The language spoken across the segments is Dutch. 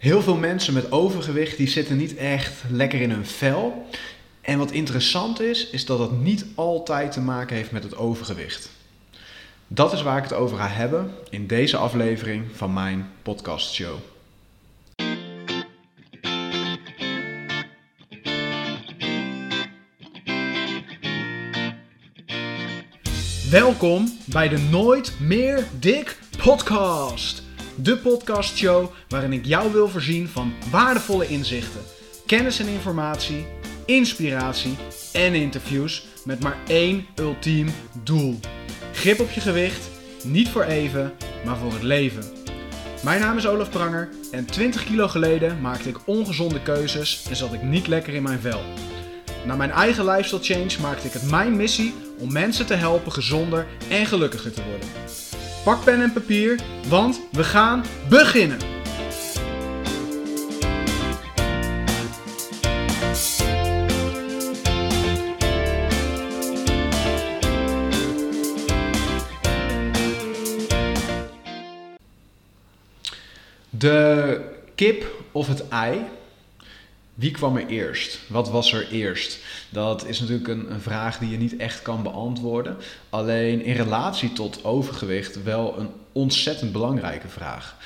Heel veel mensen met overgewicht die zitten niet echt lekker in hun vel. En wat interessant is, is dat het niet altijd te maken heeft met het overgewicht. Dat is waar ik het over ga hebben in deze aflevering van mijn podcastshow. Welkom bij de Nooit meer dik podcast. De podcastshow waarin ik jou wil voorzien van waardevolle inzichten, kennis en informatie, inspiratie en interviews met maar één ultiem doel. Grip op je gewicht, niet voor even, maar voor het leven. Mijn naam is Olaf Pranger en 20 kilo geleden maakte ik ongezonde keuzes en zat ik niet lekker in mijn vel. Na mijn eigen lifestyle change maakte ik het mijn missie om mensen te helpen gezonder en gelukkiger te worden. Pak pen en papier, want we gaan beginnen! De kip of het ei? Wie kwam er eerst? Wat was er eerst? Dat is natuurlijk een, vraag die je niet echt kan beantwoorden. Alleen in relatie tot overgewicht wel een ontzettend belangrijke vraag.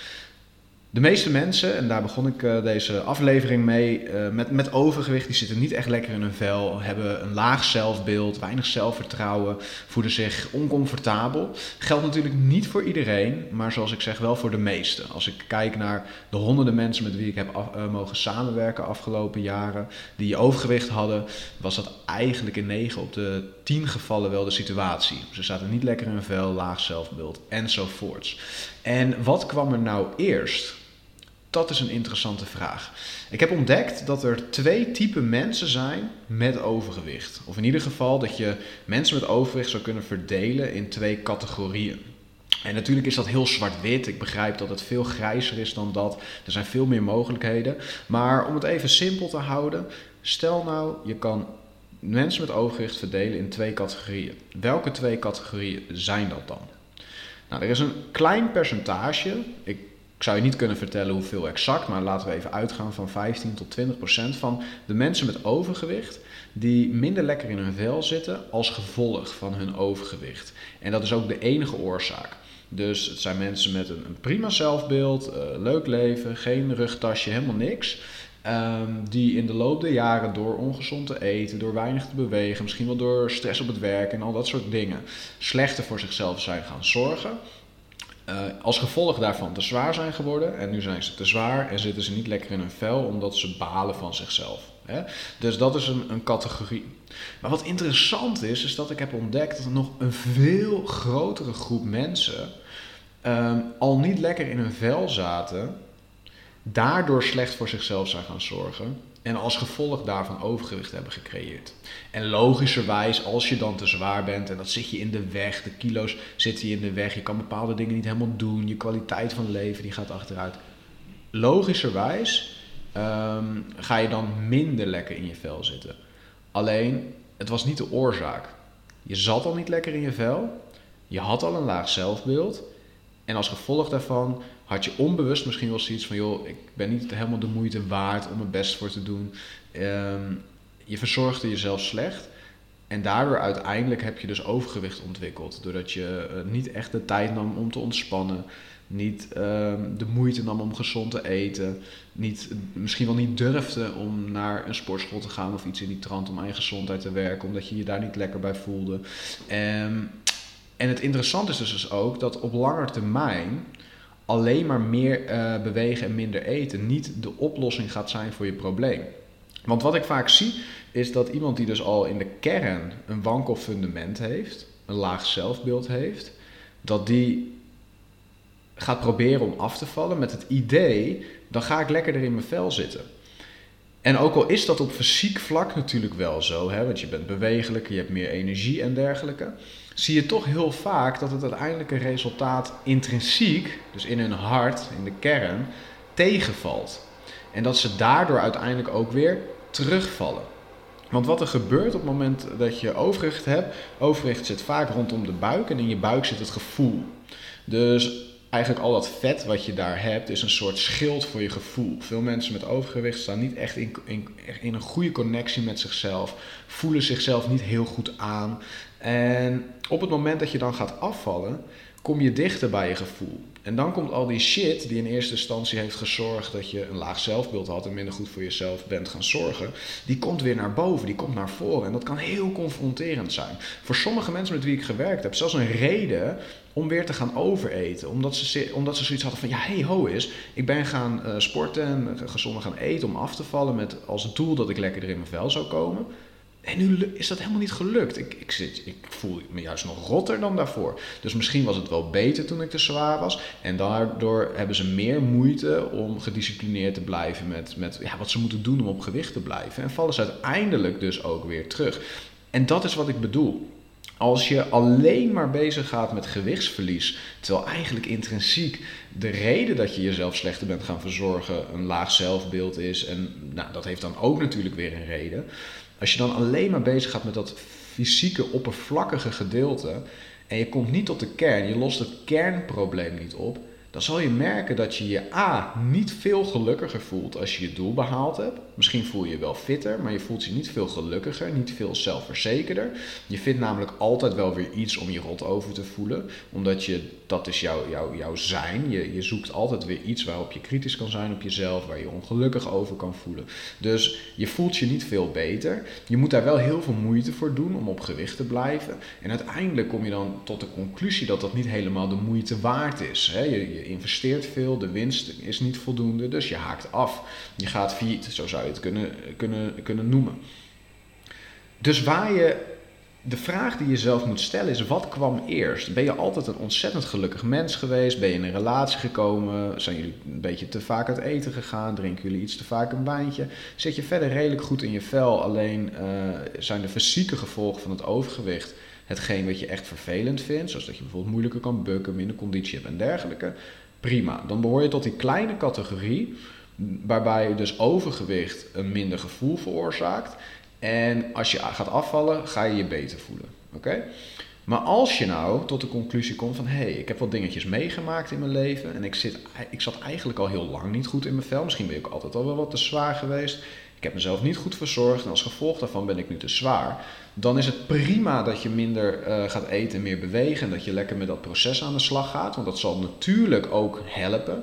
De meeste mensen, en daar begon ik uh, deze aflevering mee, uh, met, met overgewicht, die zitten niet echt lekker in hun vel, hebben een laag zelfbeeld, weinig zelfvertrouwen, voelen zich oncomfortabel. Geldt natuurlijk niet voor iedereen, maar zoals ik zeg, wel voor de meesten. Als ik kijk naar de honderden mensen met wie ik heb uh, mogen samenwerken afgelopen jaren, die overgewicht hadden, was dat eigenlijk in 9 op de 10 gevallen wel de situatie. Ze zaten niet lekker in hun vel, laag zelfbeeld enzovoorts. En wat kwam er nou eerst? Dat is een interessante vraag. Ik heb ontdekt dat er twee typen mensen zijn met overgewicht. Of in ieder geval dat je mensen met overgewicht zou kunnen verdelen in twee categorieën. En natuurlijk is dat heel zwart-wit. Ik begrijp dat het veel grijzer is dan dat. Er zijn veel meer mogelijkheden. Maar om het even simpel te houden, stel nou je kan mensen met overgewicht verdelen in twee categorieën. Welke twee categorieën zijn dat dan? Nou, er is een klein percentage. Ik ik zou je niet kunnen vertellen hoeveel exact, maar laten we even uitgaan van 15 tot 20 procent van de mensen met overgewicht die minder lekker in hun vel zitten als gevolg van hun overgewicht. En dat is ook de enige oorzaak. Dus het zijn mensen met een, een prima zelfbeeld, uh, leuk leven, geen rugtasje, helemaal niks. Um, die in de loop der jaren door ongezond te eten, door weinig te bewegen, misschien wel door stress op het werk en al dat soort dingen, slechter voor zichzelf zijn gaan zorgen. Uh, als gevolg daarvan te zwaar zijn geworden. En nu zijn ze te zwaar en zitten ze niet lekker in hun vel omdat ze balen van zichzelf. Hè? Dus dat is een, een, categorie. Maar wat interessant is, is dat ik heb ontdekt dat er nog een veel grotere groep mensen um, al niet lekker in hun vel zaten. Daardoor slecht voor zichzelf zijn gaan zorgen en als gevolg daarvan overgewicht hebben gecreëerd. En logischerwijs, als je dan te zwaar bent en dat zit je in de weg, de kilo's zitten je in de weg, je kan bepaalde dingen niet helemaal doen, je kwaliteit van leven die gaat achteruit. Logischerwijs um, ga je dan minder lekker in je vel zitten. Alleen, het was niet de oorzaak. Je zat al niet lekker in je vel, je had al een laag zelfbeeld en als gevolg daarvan had je onbewust misschien wel zoiets van, joh, ik ben niet helemaal de moeite waard om het best voor te doen. Um, je verzorgde jezelf slecht. En daardoor uiteindelijk heb je dus overgewicht ontwikkeld. Doordat je uh, niet echt de tijd nam om te ontspannen. Niet uh, de moeite nam om gezond te eten. Niet, misschien wel niet durfde om naar een sportschool te gaan of iets in die trant om aan je gezondheid te werken. Omdat je je daar niet lekker bij voelde. Um, en het interessante is dus ook dat op lange termijn alleen maar meer uh, bewegen en minder eten niet de oplossing gaat zijn voor je probleem. Want wat ik vaak zie is dat iemand die dus al in de kern een wankel fundament heeft, een laag zelfbeeld heeft, dat die gaat proberen om af te vallen met het idee, dan ga ik lekkerder in mijn vel zitten. En ook al is dat op fysiek vlak natuurlijk wel zo, hè, want je bent bewegelijker, je hebt meer energie en dergelijke, zie je toch heel vaak dat het uiteindelijke resultaat intrinsiek, dus in hun hart, in de kern, tegenvalt. En dat ze daardoor uiteindelijk ook weer terugvallen. Want wat er gebeurt op het moment dat je overgewicht hebt, overgewicht zit vaak rondom de buik en in je buik zit het gevoel. Dus eigenlijk al dat vet wat je daar hebt, is een soort schild voor je gevoel. Veel mensen met overgewicht staan niet echt in, in een goede connectie met zichzelf, voelen zichzelf niet heel goed aan. En op het moment dat je dan gaat afvallen, kom je dichter bij je gevoel. En dan komt al die shit die in eerste instantie heeft gezorgd dat je een laag zelfbeeld had en minder goed voor jezelf bent gaan zorgen, die komt weer naar boven, die komt naar voren. En dat kan heel confronterend zijn. Voor sommige mensen met wie ik gewerkt heb, zelfs een reden om weer te gaan overeten. Omdat ze, omdat ze zoiets hadden van, ja, hey ho is, ik ben gaan uh, sporten en gezonder gaan eten om af te vallen met als doel dat ik lekkerder in mijn vel zou komen. En nu is dat helemaal niet gelukt. Ik, ik, zit, ik voel me juist nog rotter dan daarvoor. Dus misschien was het wel beter toen ik te zwaar was. En daardoor hebben ze meer moeite om gedisciplineerd te blijven met, met ja, wat ze moeten doen om op gewicht te blijven. En vallen ze uiteindelijk dus ook weer terug. En dat is wat ik bedoel. Als je alleen maar bezig gaat met gewichtsverlies, terwijl eigenlijk intrinsiek de reden dat je jezelf slechter bent gaan verzorgen een laag zelfbeeld is, en nou, dat heeft dan ook natuurlijk weer een reden, als je dan alleen maar bezig gaat met dat fysieke, oppervlakkige gedeelte en je komt niet tot de kern, je lost het kernprobleem niet op, dan zal je merken dat je je A niet veel gelukkiger voelt als je je doel behaald hebt. Misschien voel je je wel fitter, maar je voelt je niet veel gelukkiger, niet veel zelfverzekerder. Je vindt namelijk altijd wel weer iets om je rot over te voelen, omdat je, dat is jouw, jouw zijn. Je, je zoekt altijd weer iets waarop je kritisch kan zijn op jezelf, waar je ongelukkig over kan voelen. Dus je voelt je niet veel beter. Je moet daar wel heel veel moeite voor doen om op gewicht te blijven. En uiteindelijk kom je dan tot de conclusie dat dat niet helemaal de moeite waard is. Hè? Je, investeert veel, de winst is niet voldoende, dus je haakt af. Je gaat failliet, zo zou je het kunnen, kunnen, kunnen noemen. Dus waar je de vraag die je zelf moet stellen is: wat kwam eerst? Ben je altijd een ontzettend gelukkig mens geweest? Ben je in een relatie gekomen? Zijn jullie een beetje te vaak uit eten gegaan? Drinken jullie iets te vaak een wijntje? Zit je verder redelijk goed in je vel? Alleen uh, zijn de fysieke gevolgen van het overgewicht hetgeen wat je echt vervelend vindt, zoals dat je bijvoorbeeld moeilijker kan bukken, minder conditie hebt en dergelijke prima. Dan behoor je tot die kleine categorie, waarbij dus overgewicht een minder gevoel veroorzaakt. En als je gaat afvallen, ga je je beter voelen. Oké? Maar als je nou tot de conclusie komt van hé, hey, ik heb wat dingetjes meegemaakt in mijn leven en ik, zit, ik zat eigenlijk al heel lang niet goed in mijn vel. Misschien ben ik altijd al wel wat te zwaar geweest. Ik heb mezelf niet goed verzorgd en als gevolg daarvan ben ik nu te zwaar. Dan is het prima dat je minder uh, gaat eten, meer bewegen en dat je lekker met dat proces aan de slag gaat. Want dat zal natuurlijk ook helpen.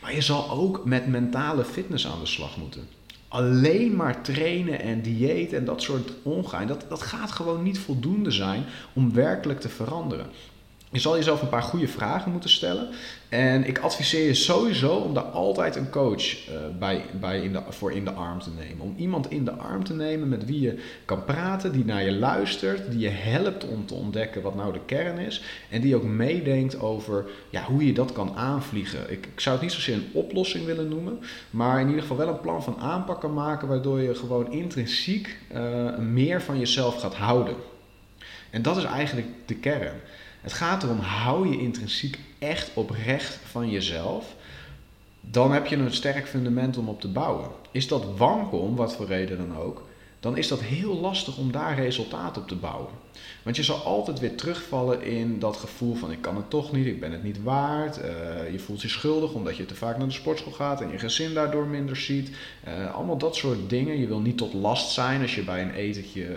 Maar je zal ook met mentale fitness aan de slag moeten. Alleen maar trainen en dieet en dat soort ongein, dat, dat gaat gewoon niet voldoende zijn om werkelijk te veranderen. Je zal jezelf een paar goede vragen moeten stellen. En ik adviseer je sowieso om daar altijd een coach uh, bij, bij in de, voor in de arm te nemen. Om iemand in de arm te nemen met wie je kan praten, die naar je luistert, die je helpt om te ontdekken wat nou de kern is. En die ook meedenkt over ja, hoe je dat kan aanvliegen. Ik, ik zou het niet zozeer een oplossing willen noemen, maar in ieder geval wel een plan van aanpak kan maken waardoor je gewoon intrinsiek uh, meer van jezelf gaat houden. En dat is eigenlijk de kern. Het gaat erom, hou je intrinsiek echt oprecht van jezelf. Dan heb je een sterk fundament om op te bouwen. Is dat wankel, om wat voor reden dan ook, dan is dat heel lastig om daar resultaat op te bouwen. Want je zal altijd weer terugvallen in dat gevoel van ik kan het toch niet, ik ben het niet waard. Uh, je voelt je schuldig omdat je te vaak naar de sportschool gaat en je gezin daardoor minder ziet. Uh, allemaal dat soort dingen. Je wil niet tot last zijn als je bij een etentje uh,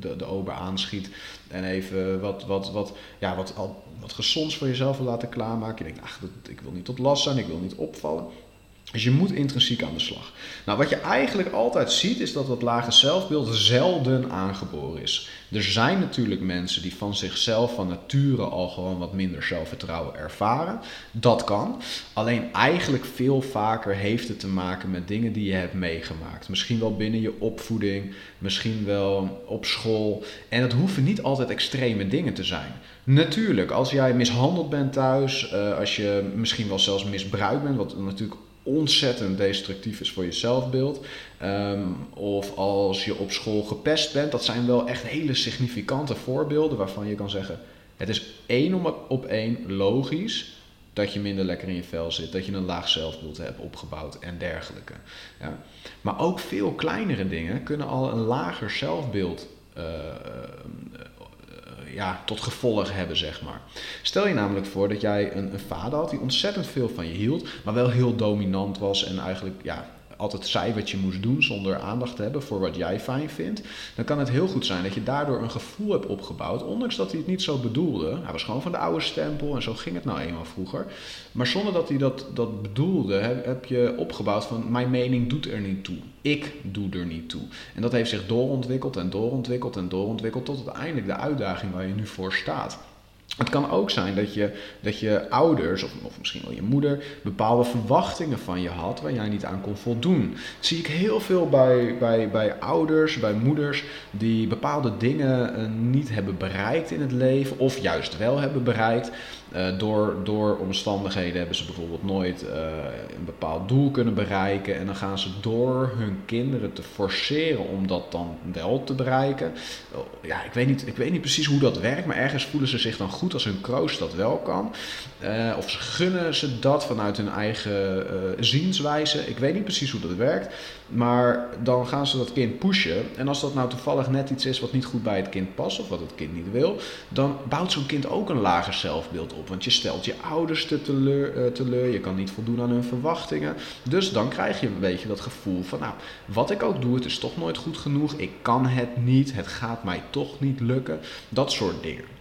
de, de ober aanschiet en even wat, wat, wat, ja, wat, al, wat gezonds voor jezelf wil laten klaarmaken. Je denkt, ach, ik wil niet tot last zijn, ik wil niet opvallen. Dus je moet intrinsiek aan de slag. Nou, wat je eigenlijk altijd ziet, is dat dat lage zelfbeeld zelden aangeboren is. Er zijn natuurlijk mensen die van zichzelf, van nature al gewoon wat minder zelfvertrouwen ervaren. Dat kan. Alleen eigenlijk veel vaker heeft het te maken met dingen die je hebt meegemaakt. Misschien wel binnen je opvoeding, misschien wel op school. En dat hoeven niet altijd extreme dingen te zijn. Natuurlijk, als jij mishandeld bent thuis, uh, als je misschien wel zelfs misbruikt bent, wat natuurlijk ontzettend destructief is voor je zelfbeeld. Um, of als je op school gepest bent. Dat zijn wel echt hele significante voorbeelden waarvan je kan zeggen: het is één op één logisch dat je minder lekker in je vel zit, dat je een laag zelfbeeld hebt opgebouwd en dergelijke. Ja. Maar ook veel kleinere dingen kunnen al een lager zelfbeeld uh, ja, tot gevolg hebben, zeg maar. Stel je namelijk voor dat jij een, een vader had die ontzettend veel van je hield, maar wel heel dominant was en eigenlijk ja, altijd zei wat je moest doen zonder aandacht te hebben voor wat jij fijn vindt, dan kan het heel goed zijn dat je daardoor een gevoel hebt opgebouwd, ondanks dat hij het niet zo bedoelde. Hij was gewoon van de oude stempel en zo ging het nou eenmaal vroeger. Maar zonder dat hij dat, dat bedoelde, heb, heb je opgebouwd van mijn mening doet er niet toe. Ik doe er niet. En dat heeft zich doorontwikkeld en doorontwikkeld en doorontwikkeld tot uiteindelijk de uitdaging waar je nu voor staat. Het kan ook zijn dat je, dat je ouders, of, of misschien wel je moeder, bepaalde verwachtingen van je had waar jij niet aan kon voldoen. Dat zie ik heel veel bij, bij, bij ouders, bij moeders, die bepaalde dingen uh, niet hebben bereikt in het leven, of juist wel hebben bereikt. Uh, door, door omstandigheden hebben ze bijvoorbeeld nooit uh, een bepaald doel kunnen bereiken. En dan gaan ze door hun kinderen te forceren om dat dan wel te bereiken. Oh, ja, ik weet, niet, ik weet niet precies hoe dat werkt, maar ergens voelen ze zich dan goed als hun kroost dat wel kan. Uh, of ze gunnen ze dat vanuit hun eigen zienswijze. Ik weet niet precies hoe dat werkt. Maar dan gaan ze dat kind pushen. En als dat nou toevallig net iets is wat niet goed bij het kind past of wat het kind niet wil, dan bouwt zo'n kind ook een lager zelfbeeld op. Want je stelt je ouders te teleur, uh, teleur, je kan niet voldoen aan hun verwachtingen. Dus dan krijg je een beetje dat gevoel van, nou, wat ik ook doe, het is toch nooit goed genoeg. Ik kan het niet, het gaat mij toch niet lukken. Dat soort dingen.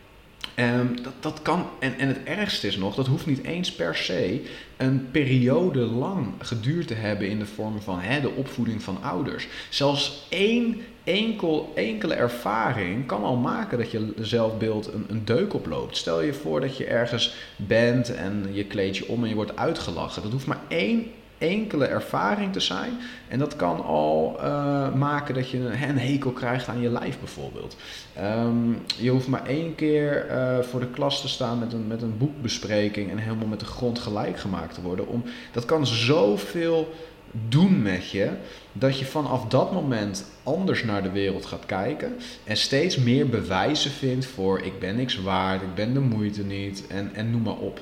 Um, dat, dat kan, en, en het ergste is nog, dat hoeft niet eens per se een periode lang geduurd te hebben in de vorm van hè, de opvoeding van ouders. Zelfs één enkel, enkele ervaring kan al maken dat je zelfbeeld een, een deuk oploopt. Stel je voor dat je ergens bent en je kleed je om en je wordt uitgelachen. Dat hoeft maar één enkele ervaring te zijn. En dat kan al uh, maken dat je een, hekel krijgt aan je lijf bijvoorbeeld. Um, je hoeft maar één keer uh, voor de klas te staan met een, met een boekbespreking en helemaal met de grond gelijk gemaakt te worden. Om, dat kan zoveel doen met je, dat je vanaf dat moment anders naar de wereld gaat kijken en steeds meer bewijzen vindt voor ik ben niks waard, ik ben de moeite niet en, en noem maar op.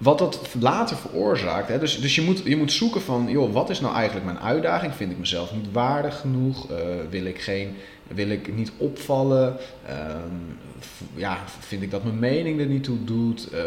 Wat dat later veroorzaakt, hè, dus, dus je, moet, je moet zoeken van, joh, wat is nou eigenlijk mijn uitdaging? Vind ik mezelf niet waardig genoeg? Uh, wil ik geen wil ik niet opvallen? Um, ja, vind ik dat mijn mening er niet toe doet? Uh,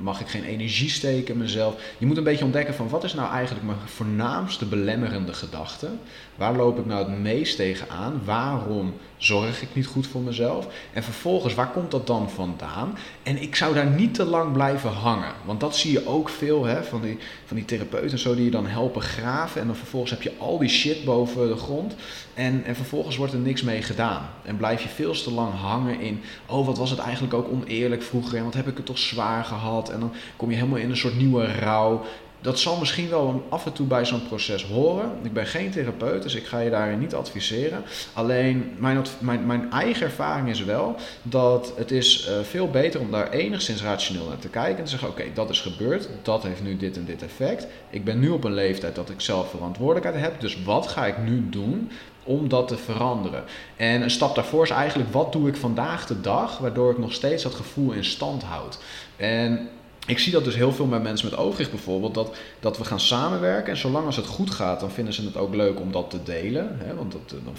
mag ik geen energie steken in mezelf? Je moet een beetje ontdekken van wat is nou eigenlijk mijn voornaamste belemmerende gedachte? Waar loop ik nou het meest tegen aan? Waarom zorg ik niet goed voor mezelf? En vervolgens, waar komt dat dan vandaan? En ik zou daar niet te lang blijven hangen. Want dat zie je ook veel hè, van, die, van die therapeuten zo die je dan helpen graven. En dan vervolgens heb je al die shit boven de grond. En, en vervolgens wordt er niks mee gedaan. En blijf je veel te lang hangen in, oh wat was het eigenlijk ook oneerlijk vroeger en wat heb ik het toch zwaar gehad. En dan kom je helemaal in een soort nieuwe rouw. Dat zal misschien wel af en toe bij zo'n proces horen. Ik ben geen therapeut, dus ik ga je daarin niet adviseren. Alleen mijn, mijn, mijn eigen ervaring is wel dat het is uh, veel beter om daar enigszins rationeel naar te kijken. En te zeggen: Oké, dat is gebeurd, dat heeft nu dit en dit effect. Ik ben nu op een leeftijd dat ik zelf verantwoordelijkheid heb. Dus wat ga ik nu doen om dat te veranderen. En een stap daarvoor is eigenlijk wat doe ik vandaag de dag, waardoor ik nog steeds dat gevoel in stand houd. En ik zie dat dus heel veel bij mensen met overgewicht bijvoorbeeld, dat, dat we gaan samenwerken. En zolang als het goed gaat, dan vinden ze het ook leuk om dat te delen. Hè, want dat, dan, dan,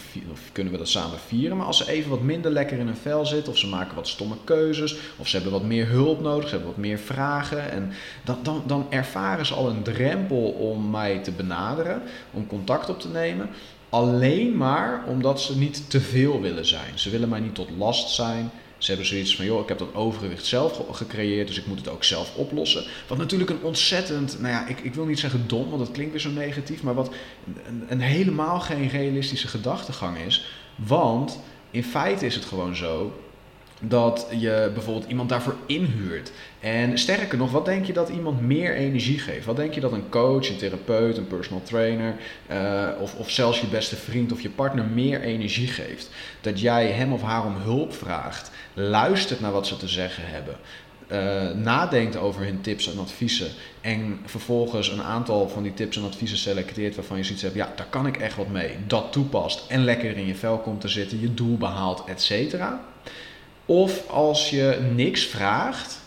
kunnen we dat samen vieren. Maar als ze even wat minder lekker in hun vel zitten, of ze maken wat stomme keuzes, of ze hebben wat meer hulp nodig, ze hebben wat meer vragen. En dan, dan, dan ervaren ze al een drempel om mij te benaderen, om contact op te nemen. Alleen maar omdat ze niet te veel willen zijn. Ze willen mij niet tot last zijn. Ze hebben zoiets van, joh, ik heb dat overgewicht zelf gecreëerd, dus ik moet het ook zelf oplossen. Wat natuurlijk een ontzettend, nou ja, ik, ik wil niet zeggen dom, want dat klinkt weer zo negatief, maar wat een, een helemaal geen realistische gedachtegang is. Want in feite is het gewoon zo dat je bijvoorbeeld iemand daarvoor inhuurt. En sterker nog, wat denk je dat iemand meer energie geeft? Wat denk je dat een coach, een therapeut, een personal trainer uh, of, of zelfs je beste vriend of je partner meer energie geeft? Dat jij hem of haar om hulp vraagt, luistert naar wat ze te zeggen hebben. Uh, nadenkt over hun tips en adviezen. En vervolgens een aantal van die tips en adviezen selecteert waarvan je zoiets hebt, ja, daar kan ik echt wat mee. Dat toepast en lekker in je vel komt te zitten, je doel behaalt, et cetera. Of als je niks vraagt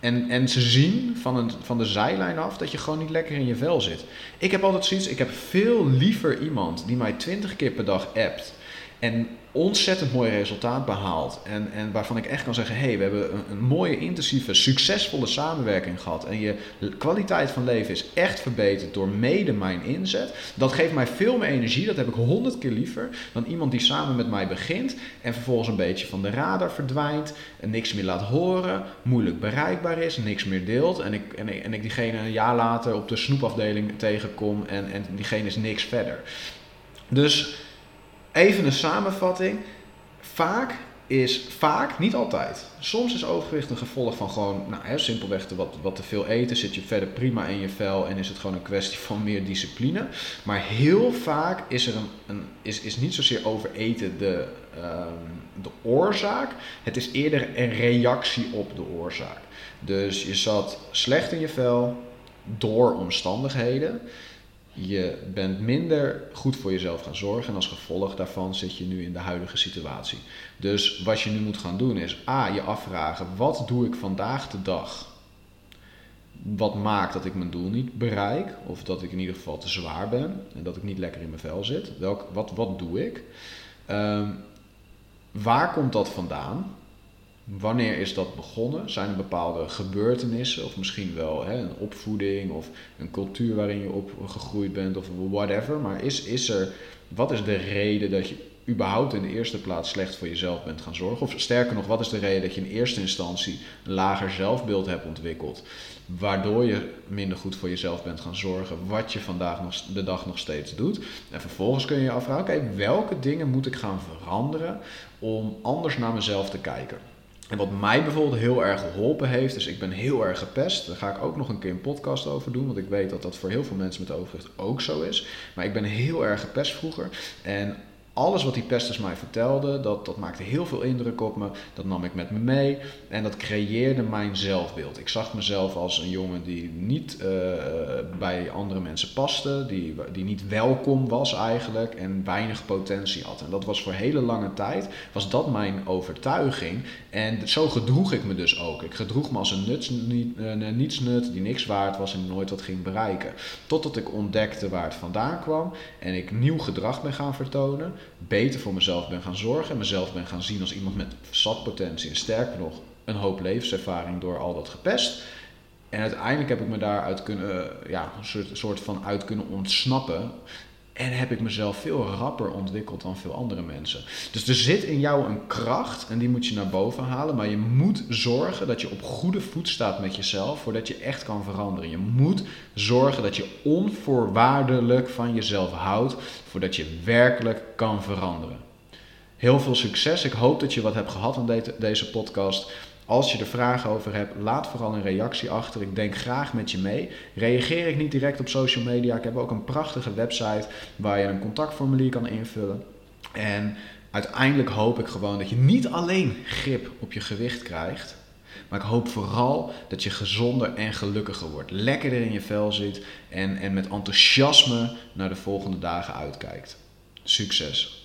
en, en ze zien van, een, van de zijlijn af dat je gewoon niet lekker in je vel zit. Ik heb altijd zoiets, ik heb veel liever iemand die mij twintig keer per dag appt En ontzettend mooi resultaat behaald. En, en waarvan ik echt kan zeggen: hé, hey, we hebben een, mooie, intensieve, succesvolle samenwerking gehad. En je kwaliteit van leven is echt verbeterd door mede mijn inzet. Dat geeft mij veel meer energie. Dat heb ik honderd keer liever dan iemand die samen met mij begint. En vervolgens een beetje van de radar verdwijnt. En niks meer laat horen. Moeilijk bereikbaar is. Niks meer deelt. En ik, en en ik diegene een jaar later op de snoepafdeling tegenkom. En, en diegene is niks verder. Dus Even een samenvatting. Vaak is vaak, niet altijd. Soms is overgewicht een gevolg van gewoon, nou hè, simpelweg te wat, wat te veel eten. Zit je verder prima in je vel en is het gewoon een kwestie van meer discipline. Maar heel vaak is er een, een is, is niet zozeer overeten de, um, de oorzaak. Het is eerder een reactie op de oorzaak. Dus je zat slecht in je vel door omstandigheden. Je bent minder goed voor jezelf gaan zorgen en als gevolg daarvan zit je nu in de huidige situatie. Dus wat je nu moet gaan doen is A, je afvragen, wat doe ik vandaag de dag? Wat maakt dat ik mijn doel niet bereik of dat ik in ieder geval te zwaar ben en dat ik niet lekker in mijn vel zit? Welk, wat, wat doe ik? Um, waar komt dat vandaan? Wanneer is dat begonnen? Zijn er bepaalde gebeurtenissen of misschien wel hè, een opvoeding of een cultuur waarin je op gegroeid bent of whatever. Maar is, is er, wat is de reden dat je überhaupt in de eerste plaats slecht voor jezelf bent gaan zorgen? Of sterker nog, wat is de reden dat je in eerste instantie een lager zelfbeeld hebt ontwikkeld, waardoor je minder goed voor jezelf bent gaan zorgen, wat je vandaag nog, de dag nog steeds doet? En vervolgens kun je je afvragen, oké, welke dingen moet ik gaan veranderen om anders naar mezelf te kijken? En wat mij bijvoorbeeld heel erg geholpen heeft, dus ik ben heel erg gepest. Daar ga ik ook nog een keer een podcast over doen, want ik weet dat dat voor heel veel mensen met overgewicht ook zo is. Maar ik ben heel erg gepest vroeger. En alles wat die pesters mij vertelden, dat, dat maakte heel veel indruk op me. Dat nam ik met me mee en dat creëerde mijn zelfbeeld. Ik zag mezelf als een jongen die niet uh, bij andere mensen paste, die, die niet welkom was eigenlijk en weinig potentie had. En dat was voor hele lange tijd, was dat mijn overtuiging. En zo gedroeg ik me dus ook. Ik gedroeg me als een nuts, niet, uh, nietsnut die niks waard was en nooit wat ging bereiken. Totdat ik ontdekte waar het vandaan kwam en ik nieuw gedrag ben gaan vertonen beter voor mezelf ben gaan zorgen en mezelf ben gaan zien als iemand met zatpotentie en sterker nog een hoop levenservaring door al dat gepest. En uiteindelijk heb ik me daaruit kunnen, ja, een soort, soort van uit kunnen ontsnappen. En heb ik mezelf veel rapper ontwikkeld dan veel andere mensen. Dus er zit in jou een kracht en die moet je naar boven halen. Maar je moet zorgen dat je op goede voet staat met jezelf voordat je echt kan veranderen. Je moet zorgen dat je onvoorwaardelijk van jezelf houdt voordat je werkelijk kan veranderen. Heel veel succes. Ik hoop dat je wat hebt gehad aan deze podcast. Als je er vragen over hebt, laat vooral een reactie achter. Ik denk graag met je mee. Reageer ik niet direct op social media. Ik heb ook een prachtige website waar je een contactformulier kan invullen. En uiteindelijk hoop ik gewoon dat je niet alleen grip op je gewicht krijgt. Maar ik hoop vooral dat je gezonder en gelukkiger wordt. Lekkerder in je vel zit en, en met enthousiasme naar de volgende dagen uitkijkt. Succes!